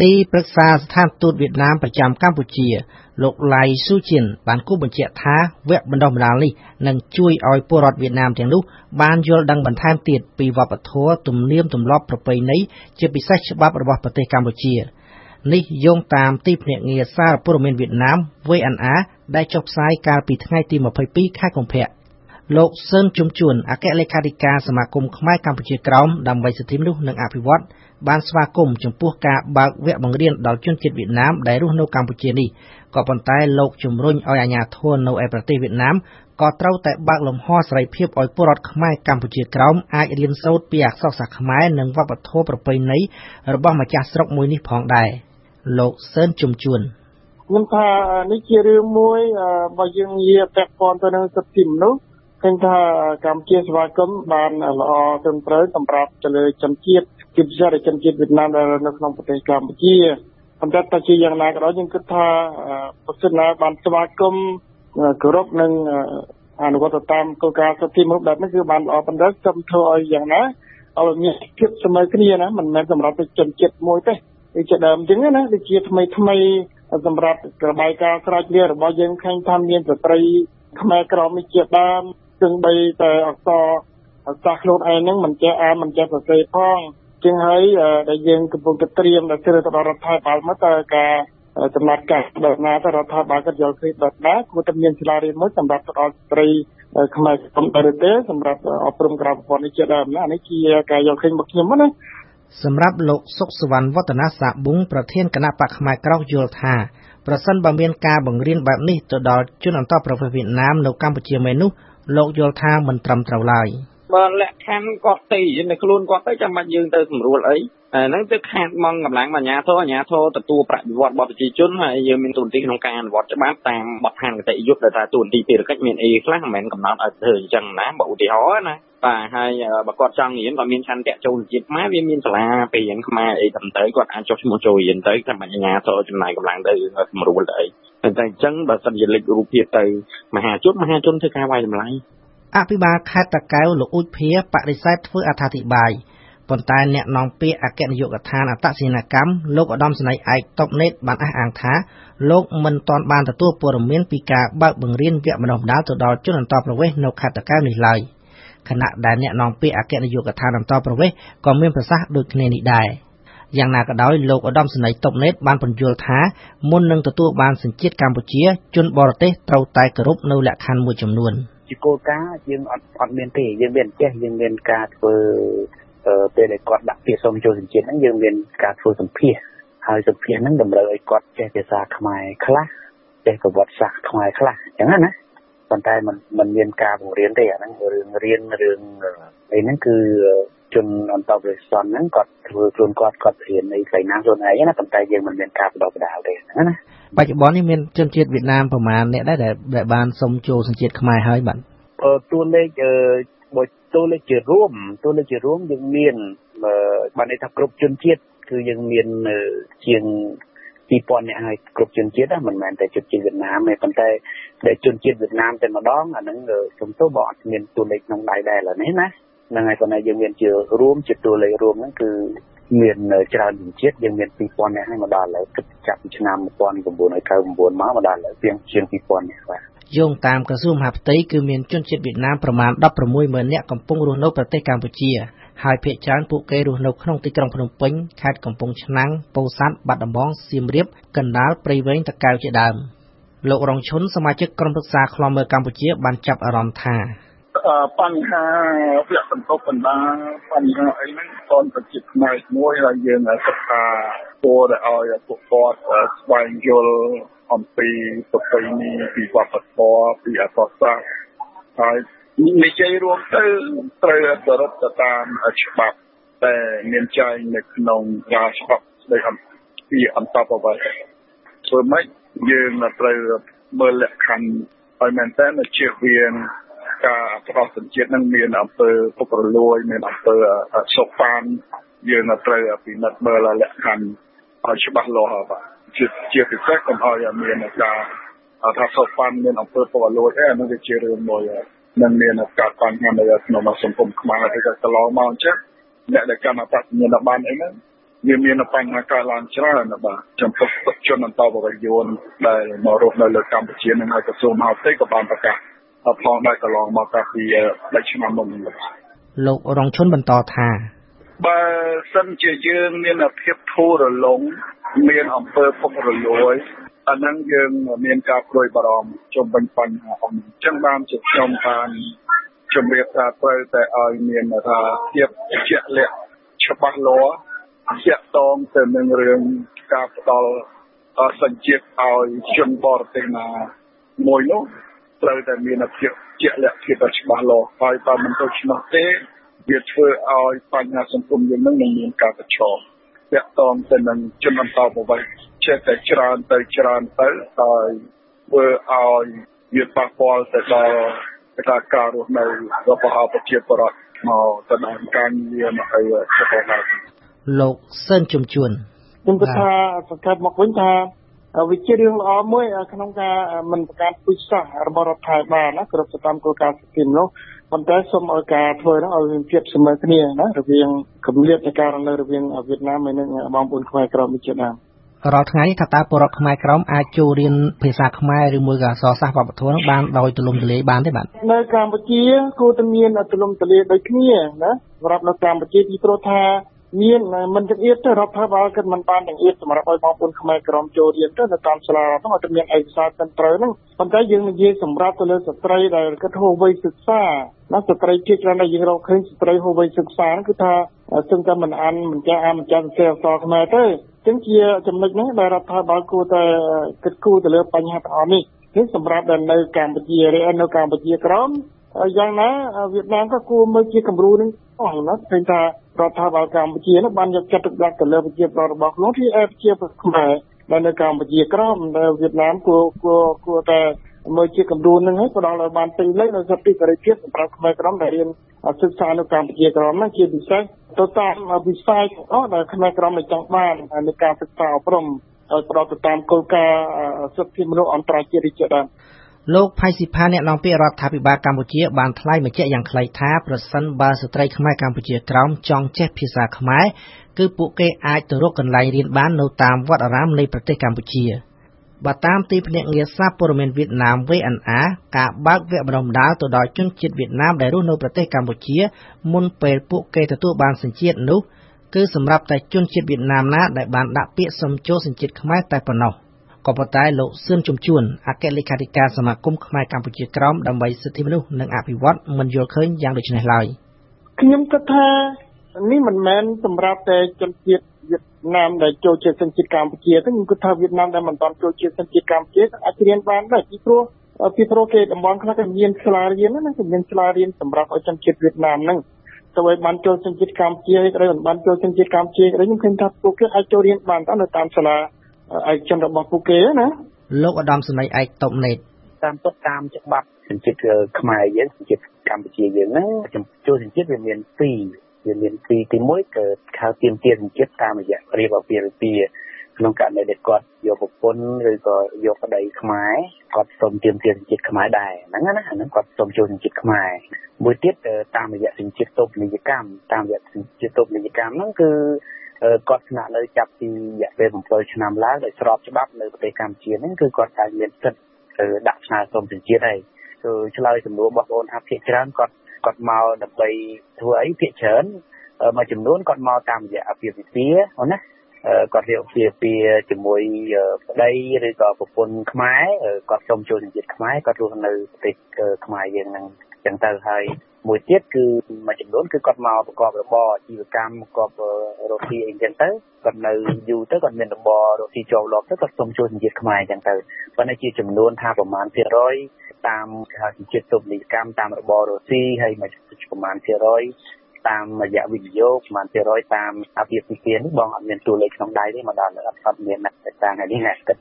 ទីប្រឹក្សាស្ថានទូតវៀតណាមប្រចាំកម្ពុជា លោកឡៃស៊ូជៀនបានគូបញ្ជាក់ថាវគ្គបណ្ដុះបណ្ដាលនេះនឹងជួយឲ្យពលរដ្ឋវៀតណាមទាំងនោះបានយល់ដឹងបន្ថែមទៀតពីវប្បធម៌ទំនៀមទម្លាប់ប្រពៃណីជាពិសេសច្បាប់របស់ប្រទេសកម្ពុជានេះយោងតាមទីភ្នាក់ងារសារព័ត៌មានវៀតណាម VNA ដែលចុះផ្សាយកាលពីថ្ងៃទី22ខែកុម្ភៈលោកសឿនជុំជួនអគ្គលេខាធិការសមាគមខ្មែរកម្ពុជាក្រោមដើម្បីសិទ្ធិមនុស្សនិងអភិវឌ្ឍ បានស្វាគមន៍ចំពោះការបើកវគ្គបង្រៀនដល់ជនជាតិវៀតណាមដែលរស់នៅកម្ពុជានេះក៏ប៉ុន្តែលោកជំរុញឲ្យអាជ្ញាធរនៅឯប្រទេសវៀតណាមក៏ត្រូវតែបើកលំហសេរីភាពឲ្យពលរដ្ឋខ្មែរកម្ពុជាក្រោមអាចរៀនសូត្រពីអក្សរសាស្ត្រខ្មែរនិងវប្បធម៌ប្រពៃណីរបស់ម្ចាស់ស្រុកមួយនេះផងដែរលោកសឿនជុំជួនខ្ញុំថានេះជារឿងមួយបើយើងនិយាយពាក់ព័ន្ធទៅនឹងសិទ្ធិមនុស្សឃើញថាកម្ពុជាស្វាគមន៍បានល្អត្រឹមត្រូវសម្រាប់ទៅលើជនជាតិ ជាពិសេសជនជាតិវៀតណាមដែលនៅក្នុងប្រទេសកម្ពុជាប៉ុន្តែតែជាយ៉ាងណាក៏ដោយយើងគិតថាប្រសិនណាបានស្វាគមន៍គោរពនិងអនុវត្តតាមគោលការណ៍សិទ្ធិមនុស្សបែបនេះគឺបានល្អប៉ុន្តែខ្ញុំធ្វើឲ្យយ៉ាងណាឲ្យមានភាពស្មើគ្នាណាមិនមែនសម្រាប់ជនជាតិមួយទេដូចជាដើមអញ្ចឹងណាដូចជាថ្មីថ្មីសម្រាប់របាយការណ៍ស្រាវជ្រាវរបស់យើងឃើញថាមានស្ត្រីខ្មែរក្រមនេះជាដើមจึងបីតែអក្សរសាសខ្លួនឯងហ្នឹងមិនចេះអានមិនចេះសរសេរផង ជាងហើយដែលយើងកំពុងតែត្រៀមដល់ជ្រើសទៅរដ្ឋាភិបាលមកតើការចំណាត់ការបែបណាទៅរដ្ឋាភិបាលគាត់យល់ឃើញបែបណាគួរតែមានសាលារៀនមួយសម្រាប់ទៅដល់ស្ត្រីខ្មែរកំដៅទេសម្រាប់អប់រំក្រៅប្រព័ន្ធនេះជាដើមណានេះជាការយល់ឃើញរបស់ខ្ញុំណាសម្រាប់លោកសុកសវណ្ណវឌ្ឍនាសាប៊ុងប្រធានគណៈបកផ្នែកក្រោយយល់ថាប្រសិនបើមានការបង្រៀនបែបនេះទៅដល់ជនអន្តោប្រវេសន៍វៀតណាមនៅកម្ពុជាមែននោះលោកយល់ថាមិនត្រឹមត្រូវឡើយ បើលក្ខខណ្ឌគាត់ទៅនៅខ្លួនគាត់ទៅចាំបាច់យើងទៅស្រួលអីអាហ្នឹងទៅខាតមកកម្លាំងអាជ្ញាធរអាជ្ញាធរទទួលប្រាក់បៀវត្សរបស់ប្រជាជនហើយយើងមានទូនទីក្នុងការអនុវត្តច្បាប់តាមបទដ្ឋានគតិយុត្តដែលថាទូនទីភារកិច្ចមានអីខ្លះមិនមែនកំណត់ឲ្យធ្វើអញ្ចឹងណាបើឧទាហរណ៍ណាបាទហើយបើគាត់ចង់រៀនគាត់មានឆន្ទៈចូលជាតិខ្មែរវាមានសាលាពេលរៀនខ្មែរអីត្រឹមត្រូវគាត់អាចចុះឈ្មោះចូលរៀនទៅតែមិនអាជ្ញាធរចំណាយកម្លាំងទៅស្រួលទៅអីតែអញ្ចឹងបើសិនជាលេចរូបភាពទៅមហាជនមហាជនធ្វើការវាយតម្លៃ អភិបាលខេត្តតាកែវលោកអ៊ូចភាបដិសេធធ្វើអត្ថាធិប្បាយប៉ុន្តែអ្នកនាំពាក្យអគ្គនាយកដ្ឋានអត្តសញ្ញាណកម្មលោកឧត្តមសេនីយ៍ឯកតុបណេតបានអះអាងថាលោកមិនទាន់បានទទួលព័ត៌មានពីការបើកបង្រៀនវគ្គបណ្ដុះបណ្ដាលទៅដល់ជនអន្តោប្រវេសន៍នៅខេត្តតាកែវនេះឡើយខណៈដែលអ្នកនាំពាក្យអគ្គនាយកដ្ឋានអន្តោប្រវេសន៍ក៏មានប្រសាសន៍ដូចគ្នានេះដែរយ៉ាងណាក៏ដោយលោកឧត្តមសេនីយ៍តុបណេតបានបញ្យល់ថាមុននឹងទទួលបានសញ្ជាតិកម្ពុជាជនបរទេសត្រូវតែគោរពនៅលក្ខខណ្ឌមួយចំនួន។ ជាគោលការណ៍យើងអត់អត់មានទេយើងមានចេះយើងមានការធ្វើពេលដែលគាត់ដាក់ពាក្យសុំចូលសញ្ជាតិហ្នឹងយើងមានការធ្វើសម្ភាសហើយសម្ភាសហ្នឹងតម្រូវឲ្យគាត់ចេះភាសាខ្មែរខ្លះចេះប្រវត្តិសាស្ត្រខ្មែរខ្លះអញ្ចឹងណាប៉ុន្តែมันมันមានការបង្រៀនទេអាហ្នឹងរឿងរៀនរឿងអីហ្នឹងគឺជនអន្តរប្រវេសន៍ហ្នឹងគាត់ធ្វើខ្លួនគាត់គាត់រៀនអីខ្លីណាខ្លួនឯងណាប៉ុន្តែយើងមិនមានការបដិបដាលទេហ្នឹងណា បច្ចុប្បន្ននេះមានជនជាតិវៀតណាមប្រមាណអ្នកដែរដែលបានសុំចូលសញ្ជាតិខ្មែរហើយបាទអឺតួលេខអឺបើតួលេខជារួមតួលេខជារួមយើងមានបានន័យថាគ្រប់ជនជាតិគឺយើងមានជាង2000នាក់ហើយគ្រប់ជនជាតិមិនមែនតែជនជាតិវៀតណាមទេប៉ុន្តែដែលជនជាតិវៀតណាមតែម្ដងអាហ្នឹងខ្ញុំទៅបើអត់មានតួលេខក្នុងដៃដែរឡើយនេះណាហ្នឹងហើយប៉ុន្តែយើងមានជារួមជាតួលេខរួមហ្នឹងគឺ មានច្រើនជំជាតិយើងមាន2000នាក់ហើយមកដល់ឥឡូវគិតចាប់ពីឆ្នាំ1999មកមកដល់ឥឡូវជាងជាង2000នាក់បាទយោងតាមក្រសួងមហាផ្ទៃគឺមានជនជាតិវៀតណាមប្រមាណ16ម៉ឺននាក់កំពុងរស់នៅប្រទេសកម្ពុជាហើយភាគច្រើនពួកគេរស់នៅក្នុងទីក្រុងភ្នំពេញខេត្តកំពង់ឆ្នាំងពោធិ៍សាត់បាត់ដំបងសៀមរាបកណ្ដាលព្រៃវែងតាកែវជាដើមលោករងឈុនសមាជិកក្រុមប្រឹក្សាខ្លំមើលកម្ពុជាបានចាប់អារម្មណ៍ថា បញ្ហាវគ្គបន្ទប់បណ្ដាបញ្ហាអីហ្នឹងតនទៅជាផ្នែកមួយហើយយើងគិតថាគួរតែឲ្យពួកគាត់ស្វែងយល់អំពីប្រពៃណីពីវប្បធម៌ពីអក្សរសាស្ត្រហើយនិយាយរួមទៅត្រូវគោរពទៅតាមច្បាប់តែមានចែងនៅក្នុងការច្បាប់ស្ដីអំពីអន្តរប្រវេសន៍ធ្វើម៉េចយើងត្រូវមើលលក្ខខណ្ឌឲ្យមែនតើជៀសវាង ការផ្ដោតសញ្ជាតិនឹងមានអំពើពុករលួយមានអំពើសុខប៉ានយើងត្រូវពិនិត្យមើលលក្ខខណ្ឌឲ្យច្បាស់លាស់បាទជាជាពិសេសកុំឲ្យមានការថាសុខប៉ានមានអំពើពុករលួយអីអានោះវាជារឿងមួយនឹងមានការបញ្ហានៅក្នុងសង្គមខ្មែរទៅកន្លងមកអញ្ចឹងអ្នកដែលកម្មអត្តសញ្ញាណប័ណ្ណអីហ្នឹងវាមានបញ្ហាកើតឡើងច្រើនបាទចំពោះជនអន្តោប្រវេសន៍ដែលមករស់នៅលើកម្ពុជានិងឲ្យក្រសួងមហាផ្ទៃក៏បានប្រកាស ផងដែរកន្លងមកកាលពី3ឆ្នាំមុនលោករងឈុនបន្តថាបើសិនជាយើងមានភាពធូររលុងមានអំពើពុករលួយអាហ្នឹងយើងមានការព្រួយបារម្ភជុំវិញបញ្ហាអញ្ចឹងបានជាខ្ញុំបានជំរាបថាត្រូវតែឲ្យមានថាភាពជាក់លាក់ច្បាស់លាស់ជាក់តងទៅនឹងរឿងការផ្ដល់សញ្ជាតិឲ្យជនបរទេសណាមួយនោះ ត្រូវតែមានភាពជាក់លាក់ភាពច្បាស់លាស់ហើយបើមិនដូច្នោះទេវាធ្វើឲ្យបញ្ហាសង្គមយើងនឹងមានការប្រឈមតាក់ទងទៅនឹងជនអន្តោប្រវេសន៍ចេះតែច្រើនទៅច្រើនទៅហើយធ្វើឲ្យវាប៉ះពាល់ទៅដល់ការការរស់នៅរបស់ប្រជាពលរដ្ឋមកទៅដល់ការងារមកអីទៅដល់លោកសឿនជំជួនខ្ញុំគិតថាសង្កេតមកវិញថា វាជារឿងល្អមួយក្នុងការមិនបង្កើតពុជសាសរបស់រដ្ឋាភិបាលណាគ្រប់ទៅតាមគោលការណ៍សិទ្ធិមនុស្សប៉ុន្តែសូមឲ្យការធ្វើនោះឲ្យមានភាពស្មើគ្នាណារវាងកម្រិតនៃការនៅរវាងវៀតណាមហើយនិងបងប្អូនខ្មែរក្រមជាដើមរាល់ថ្ងៃថាតើពលរដ្ឋខ្មែរក្រមអាចចូលរៀនភាសាខ្មែរឬមួយក៏អក្សរសាស្ត្រវប្បធម៌បានដោយទូលំទូលាយបានទេបាទនៅកម្ពុជាគួរតែមានទូលំទូលាយដូចគ្នាណាសម្រាប់នៅកម្ពុជាពីព្រោះថា មានមិនចង្អៀតទៅរដ្ឋាភិបាលគិតមិនបានចង្អៀតសម្រាប់ឲ្យបងប្អូនខ្មែរក្រមចូលរៀនទៅនៅតាមសាលារដ្ឋហ្នឹងឲ្យតែមានឯកសារត្រឹមត្រូវហ្នឹងប៉ុន្តែយើងនិយាយសម្រាប់ទៅលើស្ត្រីដែលគិតហួសវ័យសិក្សាណាស្ត្រីជាច្រើនដែលយើងរកឃើញស្ត្រីហួសវ័យសិក្សាហ្នឹងគឺថាសឹងតែមិនអានមិនចេះអានមិនចេះសរសេរអក្សរខ្មែរទេអញ្ចឹងជាចំណុចហ្នឹងដែលរដ្ឋាភិបាលគួរតែគិតគូរទៅលើបញ្ហាទាំងអស់នេះនេះសម្រាប់ដែលនៅកម្ពុជាឬនៅកម្ពុជាក្រមយ៉ាងណាវៀតណាមក៏គួរមើលជាគំរូនឹងអស់ណាឃើញថា រដ្ឋាភិបាលកម្ពុជានោះបានយកចិត្តទុកដាក់ទៅលើប្រជាពលរដ្ឋរបស់ខ្លួនទីឯប្រជាពលរដ្ឋខ្មែរដែលនៅកម្ពុជាក្រមដែលវៀតណាមគួរគួរគួរតែមើលជាគំរូនឹងហើយផ្ដល់ឲ្យបានពេញលេខនៅសិទ្ធិសេរីភាពសម្រាប់ខ្មែរក្រមដែលរៀនសិក្សានៅកម្ពុជាក្រមហ្នឹងជាពិសេសទៅតាមវិស័យទាំងអស់ដែលខ្មែរក្រមចង់បាននៅការសិក្សាអប់រំឲ្យផ្ដល់ទៅតាមគោលការណ៍សិទ្ធិមនុស្សអន្តរជាតិជាដើម លោកផៃស៊ីផាអ្នកនាំពាក្យរដ្ឋាភិបាលកម្ពុជាបានថ្លែងបញ្ជាក់យ៉ាងខ្លីថាប្រសិនបើស្ត្រីខ្មែរកម្ពុជាក្រោមចង់ចេះភាសាខ្មែរគឺពួកគេអាចទៅរកកន្លែងរៀនបាននៅតាមវត្តអារាមនៃប្រទេសកម្ពុជាបើតាមទីភ្នាក់ងារសារព័ត៌មានវៀតណាម VNA ការបើកវគ្គបណ្ដុះបណ្ដាលទៅដល់ជនជាតិវៀតណាមដែលរស់នៅប្រទេសកម្ពុជាមុនពេលពួកគេទទួលបានសញ្ជាតិនោះគឺសម្រាប់តែជនជាតិវៀតណាមណាដែលបានដាក់ពាក្យសុំចូលសញ្ជាតិខ្មែរតែប៉ុណ្ណោះ។ ក៏ប៉ុន្តែលោកសឿនជំជួនអគ្គលេខាធិការសមាគមខ្មែរកម្ពុជាក្រោមដើម្បីសិទ្ធិមនុស្សនិងអភិវឌ្ឍមិនយល់ឃើញយ៉ាងដូចនេះឡើយខ្ញុំគិតថានេះមិនមែនសម្រាប់តែជនជាតិវៀតណាមដែលចូលជាសញ្ជាតិកម្ពុជាទេខ្ញុំគិតថាវៀតណាមដែលមិនទាន់ចូលជាសញ្ជាតិកម្ពុជាអាចរៀនបានដែរពីព្រោះពីព្រោះគេតំបន់ខ្លះក៏មានសាលារៀនណាគេមានសាលារៀនសម្រាប់ឲ្យជនជាតិវៀតណាមហ្នឹងទៅឲ្យបានចូលសញ្ជាតិកម្ពុជាឬមិនបានចូលសញ្ជាតិកម្ពុជាឬខ្ញុំឃើញថាពួកគេអាចចូលរៀនបានតាមនៅតាមសាលា ឯកជនរបស់ពួកគេណាលោកឧត្តមសេនីយ៍ឯកតបណេតតាមពុតតាមច្បាប់សញ្ជាតិខ្មែរយើងសញ្ជាតិកម្ពុជាយើងហ្នឹងចូលសញ្ជាតិវាមាន2វាមានពីរទី1គឺខៅទៀមទានសញ្ជាតិតាមរយៈរៀបអាពាហ៍ពិពាហ៍ក្នុងករណីដែលគាត់យកប្រពន្ធឬក៏យកប្តីខ្មែរគាត់សូមទៀមទានសញ្ជាតិខ្មែរដែរហ្នឹងណាអាហ្នឹងគាត់សូមចូលសញ្ជាតិខ្មែរមួយទៀតតាមរយៈសញ្ជាតិតូបនីយកម្មតាមរយៈសញ្ជាតិតូបនីយកម្មហ្នឹងគឺ គាត់ស្នាក់នៅចាប់ពីរយៈពេល7ឆ្នាំឡើងដោយស្របច្បាប់នៅប្រទេសកម្ពុជាហ្នឹងគឺគាត់តែមានសិទ្ធិដាក់ឆ្លើយសុំសញ្ជាតិហើយគឺឆ្លើយសំណួរបងប្អូនថាភាគច្រើនគាត់គាត់មកដើម្បីធ្វើអីភាគច្រើនមួយចំនួនគាត់មកតាមរយៈអាពាហ៍ពិពាហ៍ណាគាត់រៀបអាពាហ៍ពិពាហ៍ជាមួយប្តីឬក៏ប្រពន្ធខ្មែរគាត់សុំចូលសញ្ជាតិខ្មែរគាត់រស់នៅប្រទេសខ្មែរយើងហ្នឹងចឹងទៅហើយ មួយទៀតគឺមួយចំនួនគឺគាត់មកប្រកបរបរអាជីវកម្មប្រកបរកស៊ីអីចឹងទៅគាត់នៅយូរទៅគាត់មានរបររកស៊ីចូលលប់ទៅគាត់សុំជួយសញ្ជាតិខ្មែរចឹងទៅប៉ុន្តែជាចំនួនថាប្រមាណភាគរយតាមហៅសញ្ជាតិទុបនីកម្មតាមរបររកស៊ីហើយមួយប្រមាណភាគរយតាមរយៈវិនិយោគប្រហែលភាគរយតាមអាពាហ៍ពិពាហ៍នេះបងអត់មានតួលេខក្នុងដៃទេមកដល់អត់អត់មានតែតាមថ្ងៃនេះណាគិត